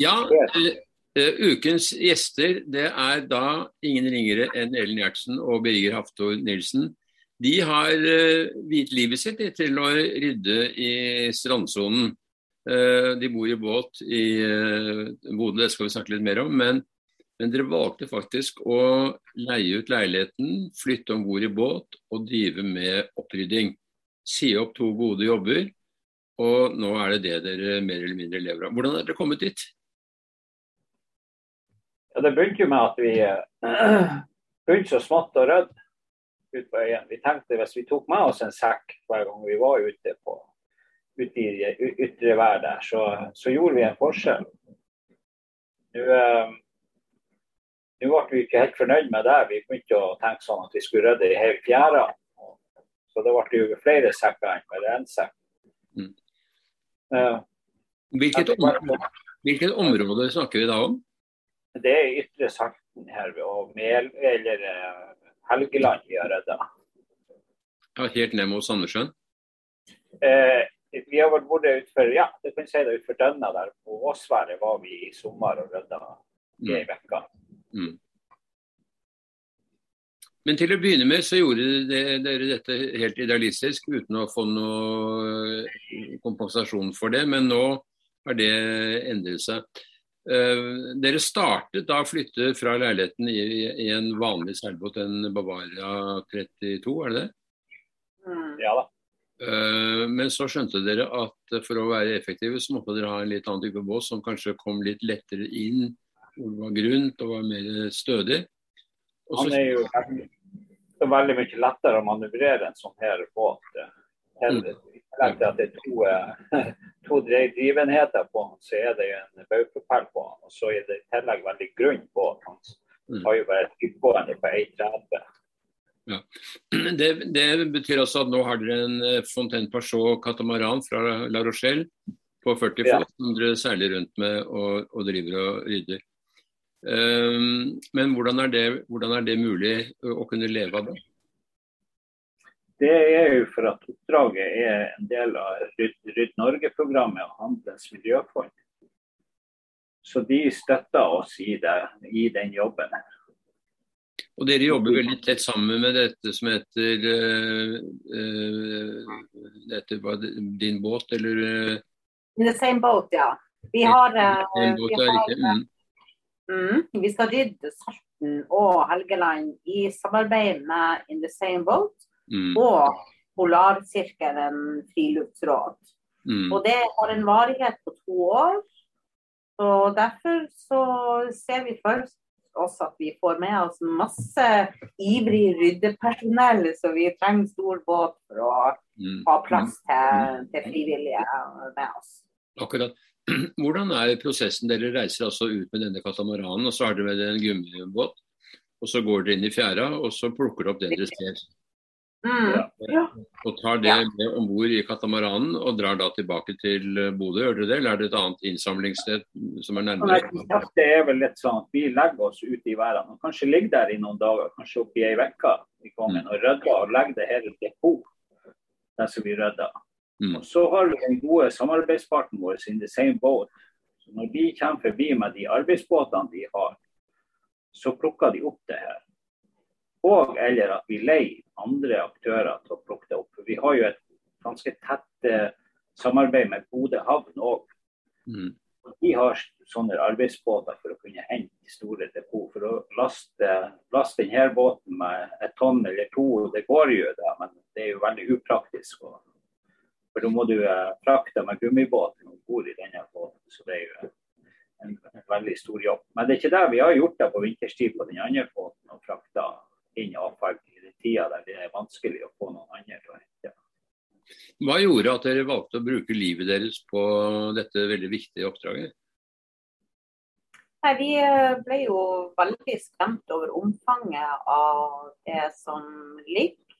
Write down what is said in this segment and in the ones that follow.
Ja, uh, ukens gjester det er da ingen ringere enn Ellen Gjertsen og Birger Haftor Nilsen. De har uh, viet livet sitt til å rydde i strandsonen. De bor i båt i Bodø, det skal vi snakke litt mer om. men men dere valgte faktisk å leie ut leiligheten, flytte om bord i båt og drive med opprydding. Si opp to gode jobber, og nå er det det dere mer eller mindre lever av. Hvordan er dere kommet dit? Ja, det begynte jo med at vi uh, begynte så smått og rødt ut på øyen. Vi tenkte hvis vi tok med oss en sekk hver gang vi var ute, på, ute i ytre vær der, så, så, gjorde vi en forskjell. Nå, uh, nå ble vi ikke helt fornøyd med det. Vi begynte å tenke sånn at vi skulle rydde i hele fjæra. Så det ble jo flere sekker enn bare én sekk. Mm. Hvilket, område, hvilket, område, snakker vi da om? Det er Ytre Salten her og Mel, eller uh, Helgeland har rydda. Ja, helt ned mot Sandnessjøen? Eh, vi har vært utfor ja, det kan si det utfor Dønna der. På Åsværet var vi i sommer og rydda i ei uke. Mm. Men til å begynne med så gjorde dere dette helt idealistisk uten å få noe eh, kompensasjon for det, men nå har det endret seg. Uh, dere startet da å flytte fra leiligheten i, i en vanlig seilbåt, en Bavaria 32, er det det? Mm. Ja da. Uh, men så skjønte dere at for å være effektive så måtte dere ha en litt annen type båt som kanskje kom litt lettere inn hvor det var grunt og var mer stødig. Også... Han er jo veldig, veldig mye lettere å manøvrere en sånn her båt. Mm. Til at det er to, eh, to drivenheter på han, så er det en baugpropell på han. Og så er det i tillegg veldig grunn båt. Han Han har jo bare et utgående på 1,30. Ja. Det, det, betyr altså at nå har dere en eh, Fontaine Pachot katamaran fra La Rochelle på 40 fot ja. som dere seiler rundt med og, og driver og rydder. Ehm, men hvordan er, det, hvordan er det mulig å kunne leve av det? Det er jo for at oppdraget er en del av Rydd, Norge-programmet og Handelens miljøfond. Så de støtter oss i, det, i den jobben. Og dere jobber veldig tett sammen med dette som heter uh, uh, dette var din båt, eller? Uh... In the same boat, ja. Vi har, uh, vi har mm. Mm. Vi skal rydde Salten og Helgeland i samarbeid med In the Same Boat mm. og Polarsirkelen friluftsråd. Mm. Og det har en varighet på to år. Så Derfor så ser vi for oss at vi får med oss masse ivrig ryddepersonell, så vi trenger stor båt for å mm. ha plass til, til frivillige med oss. Akkurat. Hvordan er prosessen? Dere reiser altså ut med denne katamaranen, og så har dere med en gummibåt. Og så går dere inn i fjæra, og så plukker dere opp det dere ser. Mm, ja. Og tar det med om bord i katamaranen og drar da tilbake til Bodø, gjør dere det? Eller er det et annet innsamlingssted som er nærmere? Det er vel litt sånn at vi legger oss ute i verden. Og kanskje ligger der i noen dager, kanskje oppi ei uke i Kongen, mm. og rydder og legger det hele til depot, det som vi rydder. Mm. Og så har vi den gode samarbeidsparten vår in the same boat. Så når de kommer forbi med de arbeidsbåtene de har, så plukker de opp det her. Og eller at vi leier andre aktører til å plukke det opp. For vi har jo et ganske tett eh, samarbeid med Bodø havn òg. Mm. De har sånne arbeidsbåter for å kunne hente store depot. For å laste, laste denne båten med et tonn eller to, det går jo da, men det er jo veldig upraktisk. Og for da må du eh, frakte med gummibåten om bord i denne båten. Så det er jo en, en, veldig stor jobb. Men det er ikke det vi har gjort det på vinterstid på den andre båten, og frakta inn avfall i den tida der det er vanskelig å få noen andre til å hente. Hva gjorde at dere valgte å bruke livet deres på dette veldig viktige oppdraget? Nei, Vi eh, ble jo veldig skremt over omfanget av det som ligger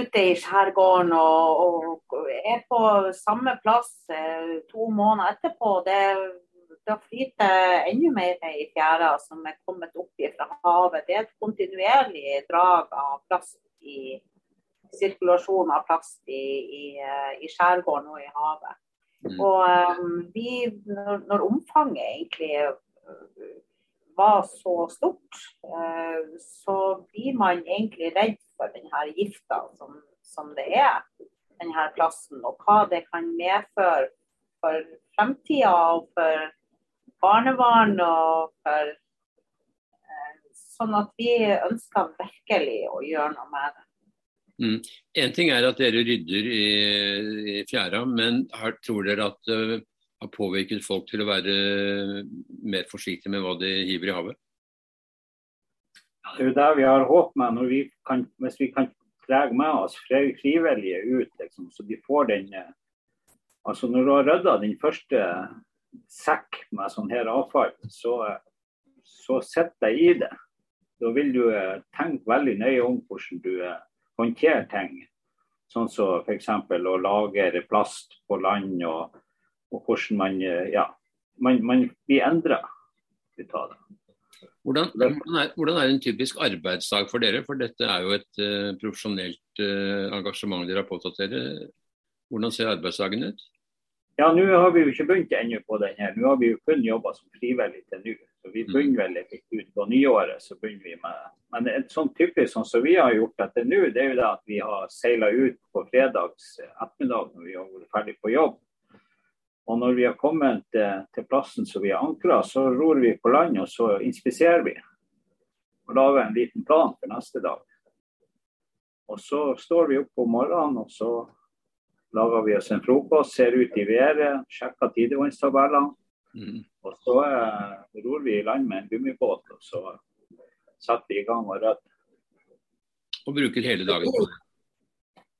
ute i skjærgården og, og, er på samme plass eh, to måneder etterpå. Det, det flyter enda mer i fjæra som er kommet opp fra havet. Det er et kontinuerlig drag av plast i sirkulasjon av plast i, i, i skjærgården og i havet. Mm. Og um, vi, når, når, omfanget egentlig var så stort, uh, så blir man egentlig redd for denne gifta som, som det er, denne plassen. Og hva det kan medføre for fremtida og for barnebarn og for Sånn at vi ønsker virkelig å gjøre noe med det. Mm. En ting er at dere rydder i, i fjæra, men her tror dere at det uh, har påvirket folk til å være mer forsiktige med hva de hiver i havet? Det er jo der vi har håp med, vi kan, hvis vi kan dra med oss frivillige ut, liksom, så de får den uh, Altså Når du har rydda din første sekk med sånn her avfall, så, så sitter det i det. Da vil du uh, tenke veldig nøye om hvordan du håndterer ting. Sånn som så f.eks. å lagre plast på land, og, og hvordan man ja, man, man blir endra ut av det. Hvordan, hvordan, er, hvordan, er, en typisk arbeidsdag for dere? For dette er jo et uh, profesjonelt uh, engasjement dere har påtatt dere. Hvordan ser arbeidsdagen ut? Ja, Nå har vi jo ikke begynt ennå på den her. Nå har vi jo kun jobba som frivillig til nå. Så Vi mm. begynner vel litt ut på nyåret. så begynner vi med Men et sånn typisk sånn som vi har gjort etter nå, det er jo det at vi har seila ut på fredags ettermiddag når vi har vært ferdig på jobb. Og når vi har kommet til, til plassen som vi har ankra, så ror vi på land og så inspiserer vi. Og lager en liten plan for neste dag. Og så står vi opp om morgenen og så lager vi oss en frokost, ser ut i været, sjekker tidevannstabellene. Mm. Og så eh, ror vi i land med en gummibåt, og så setter vi i gang og rødder. Og bruker hele dagen på det?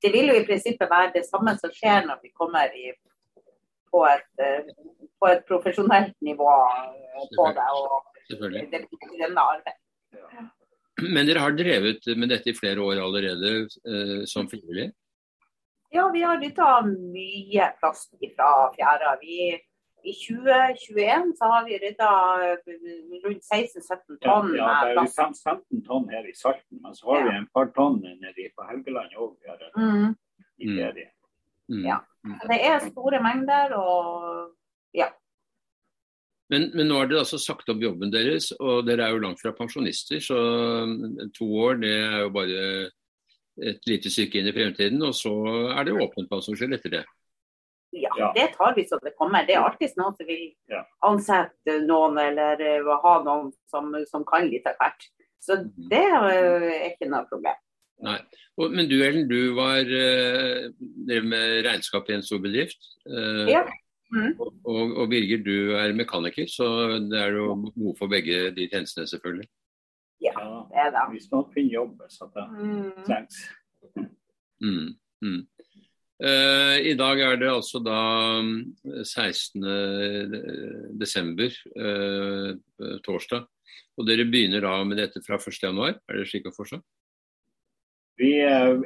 Det vil jo i prinsippet være det samme som skjer når vi kommer i, på, et, eh, på, et, profesjonelt nivå eh, på det. og det, denne arbeid. Men dere har drevet med dette i flere år allerede eh, som frivillig? Ja, vi har dytta mye plast fra fjæra. Vi, I 2021 så har vi rydda rundt 16-17 tonn ja, ja, det er jo 15 tonn her i Salten, men så har ja. vi en par tonn nede på Helgeland òg. Mm. I ferie. Mm. Ja. Mm. Det er store mengder og ja. Men, men, nå har dere altså sagt opp jobben deres, og dere er jo langt fra pensjonister. Så to år det er jo bare et lite stykke inn i fremtiden, og så er det åpent hva som skjer etter det. Ja, det tar vi så det kommer. Det er alltid noen som vil ansette noen eller uh, ha noen som, som kan litt av hvert. Så det uh, er ikke noe problem. Nei. Og, men du Ellen, du var uh, drev med regnskap i en stor bedrift. Uh, ja. Mm. Og, og, Birger, du er mekaniker, så det er jo behov for begge de tjenestene, selvfølgelig. Ja, det er det. Vi skal finne jobb, så det mm. trengs. Mm. Mm. Uh, I dag er det altså da 16. Mm, desember, uh, torsdag. Og dere begynner da med dette fra 1.1, er det slik å forstå? Vi, uh,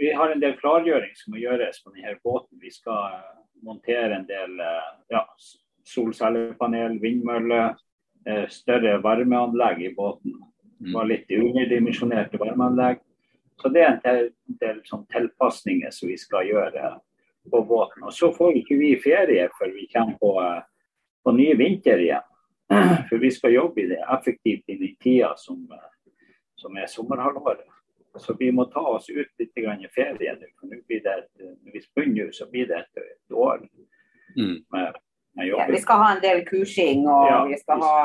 vi, har en del klargjøring som må gjøres på denne båten. Vi skal montere en del ja, solcellepanel, vindmøller, større varmeanlegg i båten. Det var litt underdimensjonerte varmeanlegg. Så det er en del, del sånn tilpasninger som vi skal gjøre på båten. Og så får ikke vi ferie før vi kommer på, på ny vinter igjen. For vi skal jobbe i det effektivt inn i tida som, som er sommerhalvåret. Så vi må ta oss ut litt i ferie nå. For nå blir det, når vi begynner, så blir det et, et år mm. med, med jobbing. Ja, vi skal ha en del kursing, og ja, vi skal ha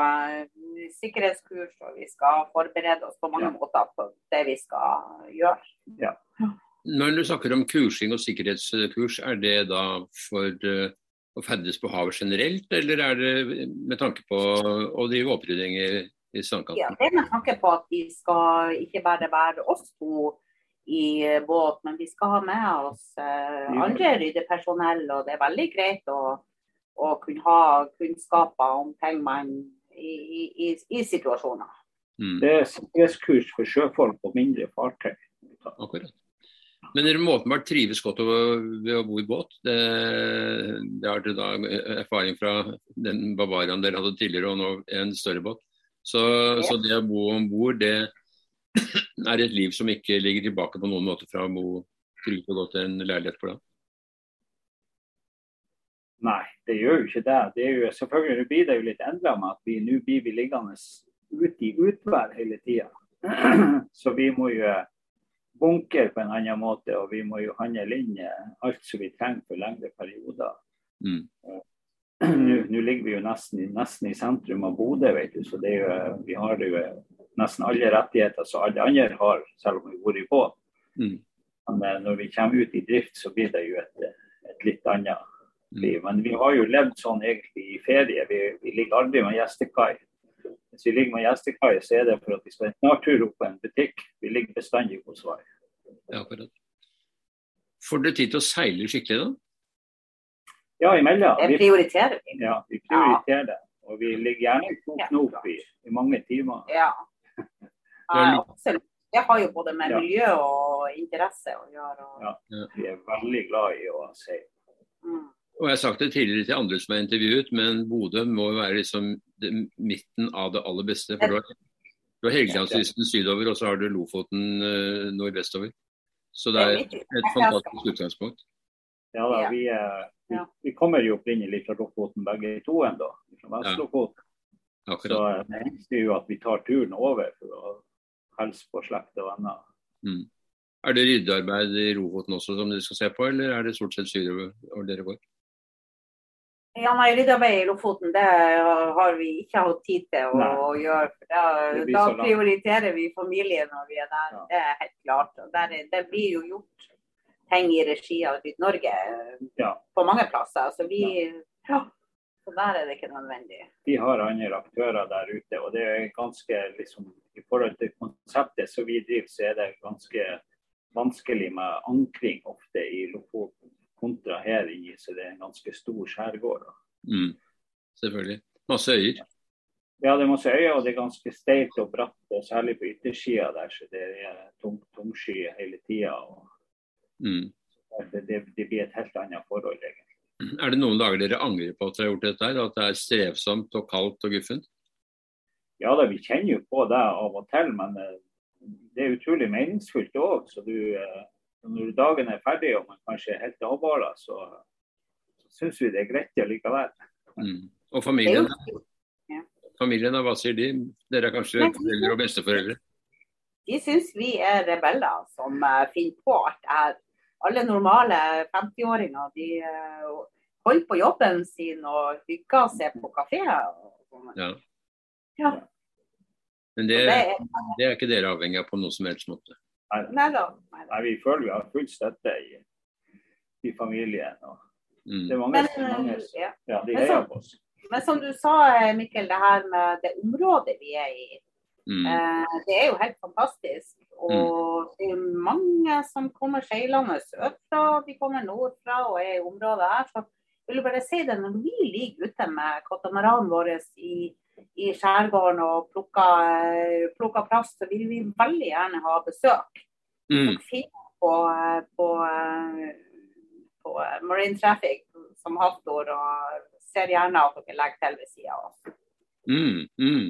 sikkerhetskurs, og vi skal forberede oss på mange ja. måter på det vi skal gjøre. Ja. Når du snakker om kursing og sikkerhetskurs, er det da for uh, å ferdes på havet generelt, eller er det med tanke på å drive opprydding i, strandkanten? Ja, det er med tanke på at vi skal ikke bare være oss to i båt, men vi skal ha med oss uh, andre ryddepersonell. Og det er veldig greit å, å kunne ha kunnskaper om ting man i, i, i situasjoner. Mm. Det er sikkerhetskurs for sjøfolk på mindre fartøy. Akkurat. Men dere må åpenbart trives godt ved å bo i båt. Det, det har dere da erfaring fra den Bavariaen dere hadde tidligere, og nå en større båt. Så, ja. så det å bo om bord, det er et liv som ikke ligger tilbake på noen måte fra å bo trygt og godt i en leilighet for deg? Nei, det gjør jo ikke det. det er jo, selvfølgelig blir det jo litt endra med at vi nå blir vi liggende ute i utvær hele tida. Så vi må jo bunke på en annen måte, og vi må jo handle inn alt som vi trenger for lengre perioder. Mm. Nå ligger vi jo nesten, nesten, i sentrum av Bodø, vet du, så det jo, vi har jo nesten alle rettigheter som alle andre har, selv om vi bor i båt. Mm. Men eh, når vi kommer ut i drift, så blir det jo et, et litt annet liv. Mm. Men vi har jo levd sånn egentlig i ferie. Vi, vi ligger aldri med gjestekai. Hvis vi ligger med gjestekai, så er det for at vi skal en snartur opp på en butikk. Vi ligger bestandig hos Svar. Ja, Får du tid til å seile skikkelig, da? Ja, imellom. Det prioriterer vi. Ja, vi prioriterer det. Og vi ligger gjerne i to knop i, i mange timer. Ja. absolutt. Det har jo både med miljø og interesse å gjøre. Og... Ja, vi er veldig glad i å seile. Mm. Og Jeg har sagt det tidligere til andre som er intervjuet, men Bodø må være liksom det, midten av det aller beste. for Du har, du har Helgelandskysten sydover, og så har du Lofoten uh, nordvestover. Så det er et fantastisk utgangspunkt. Ja da, vi, vi, vi kommer jo opprinnelig fra Lofoten begge to ennå, fra Vest-Lofoten. Ja. Så eh, det eneste er jo at vi tar turen over for å hilse på slekt og venner. Mm. Er det ryddearbeid i Lofoten også som dere skal se på, eller er det stort sett sydover dere går? Ja, nei, Ryddearbeid i Lofoten det har vi ikke hatt tid til å, å gjøre. Da, da prioriterer vi familien når vi er der. Ja. Det er helt klart. Der, det blir jo gjort ting i regi av Ryd Norge ja. på mange plasser. Så vi ja. Så der er det ikke nødvendig. Vi har andre aktører der ute, og det er ganske liksom, I forhold til konseptet som vi driver, så er det ganske vanskelig med ankring ofte i Lofoten kontra her i, så det er en ganske stor skjærgård. Mm. Selvfølgelig. Masse øyer. Ja, det er masse øyer, og det er ganske steilt og bratt, og særlig på yttersida der, så det er tung, tungsky hele tida. Mm. Det, det, det, blir et helt annet forhold, egentlig. Er det noen dager dere angrer på at dere har gjort dette, her, at det er strevsomt og kaldt og guffent? Ja da, vi kjenner jo på det av og til, men eh, det er utrolig meningsfullt òg. Så du, eh, når dagen er ferdig og man kanskje er helt avbala, så, så syns vi det er greit likevel. Mm. Og familien, familien, hva sier de? Dere er kanskje foreldre og besteforeldre? De syns vi er rebeller som uh, finner på alt det her. Alle normale 50-åringer de uh, holder på jobben sin og hygger seg på kafé. Sånn. Ja. ja. Men det, det, er ikke dere avhengig av på noen som helst måte? Nei da. Nei, vi føler vi har full støtte i, i familien. Og mm. Det er mange, men, mange ja. ja, de heier på oss. Men som du sa, Mikkel, det her med det området vi er i. Mm. Eh, det er jo helt fantastisk. Og mm. det er mange som kommer seilende sørfra, de kommer nordfra og er i området her. Så jeg vil bare si det, når vi ligger ute med katamaranen vår i i skjærgården og plukker, plukker plast, så vil vi veldig gjerne ha besøk. Mm. På, på, på, Marine Traffic som havtor, og ser gjerne at dere legger til ved sida av oss. Mm, mm.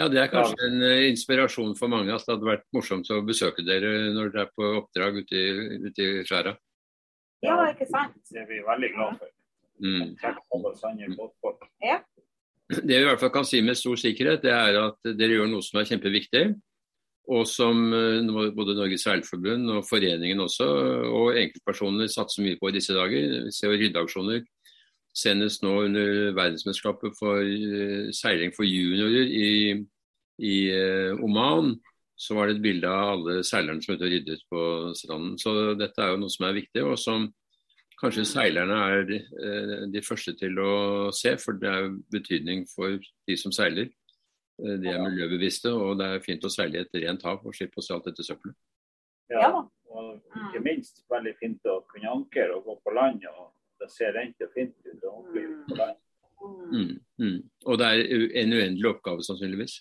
Ja, Det er kanskje en uh, inspirasjon for mange at det hadde vært morsomt å besøke dere når dere er på oppdrag ute i, ute i skjæra. Ja, ikke sant. Det er vi veldig glad for. Mm. Ja. Det vi i hvert fall kan si med stor sikkerhet, det er at dere gjør noe som er kjempeviktig. Og som eh, både Norges Seilforbund og foreningen også, og enkeltpersoner satser mye på i disse dager. Vi ser jo ryddeaksjoner senest nå under verdensmesterskapet for eh, seiling for juniorer i, i eh, Oman. Så var det et bilde av alle seilerne som ryddet på stranden. Så dette er jo noe som er viktig, og som kanskje seilerne er de, eh, de første til å se, for det er betydning for de som seiler. De er miljøbevisste, og det er fint å seile i et rent hav og slippe å se alt dette søppelet. Ja, og ikke minst veldig fint å kunne ankre og gå på land. og Det ser rent og fint ut ankre. Mm, mm. Og det er en uendelig oppgave, sannsynligvis?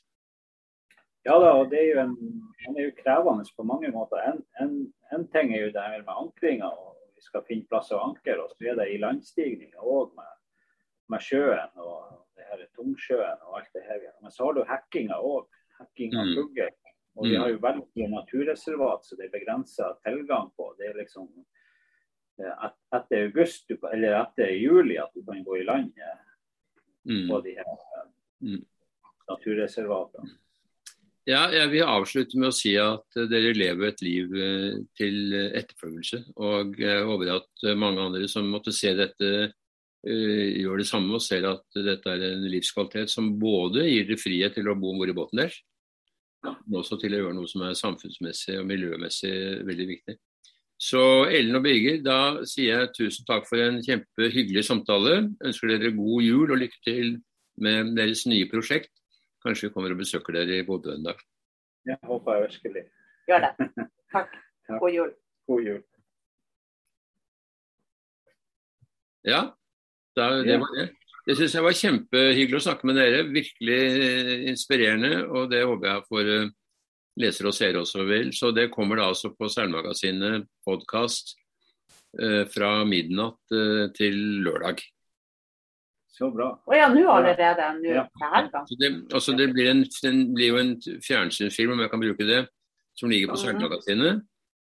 Ja da, og det er jo en, den er jo krevende på mange måter. En, en, en ting er jo det her med ankringa. og vi skal finne plass å ankre Og Så er det i landstigninga òg med, med, sjøen og det her Tungsjøen og alt det her. Men så har du hekkinga òg. Hekking av mm. fugl. Og vi mm. har jo veldig naturreservat, så det er begrensa tilgang på. Det er liksom et, etter august eller etter juli at du kan gå i land mm. på de her mm. naturreservatene. Ja, jeg vil avslutte med å si at dere lever et liv til etterfølgelse. Og jeg håper at mange andre som måtte se dette, gjør det samme og ser at dette er en livskvalitet som både gir dere frihet til å bo om bord i båten deres, men også til å gjøre noe som er samfunnsmessig og miljømessig veldig viktig. Så Ellen og Birger, da sier jeg tusen takk for en kjempehyggelig samtale. Ønsker dere god jul og lykke til med deres nye prosjekt. Kanskje vi kommer og besøker dere i Bodø en dag. Jeg håper jeg virkelig. Gjør det. Takk. God jul. God jul. Ja, da, det var det. Det syns jeg var kjempehyggelig å snakke med dere. Virkelig inspirerende. Og det håper jeg får eh, lesere og seere også vil. Så det kommer da altså på Seilmagasinet podkast eh, fra midnatt eh, til lørdag. Så bra. Å ja, nå allerede? Nå ja. Altså det, altså det blir, en, den blir jo en fjernsynsfilm, om jeg kan bruke det, som ligger på Seilmagasinet.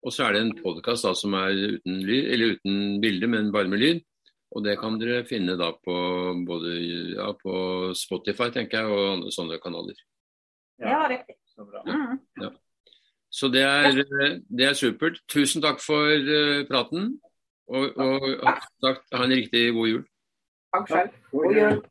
Og så er det en podkast som er uten, lyd, eller uten bilde, men bare med lyd. Og det kan dere finne da på både ja, på Spotify, tenker jeg, og andre sånne kanaler. Ja, riktig. Så bra. Mm. Ja. Så det er, det er, supert. Tusen takk for uh, praten. Og, og takk, ha en riktig god jul. Takk selv. God jul.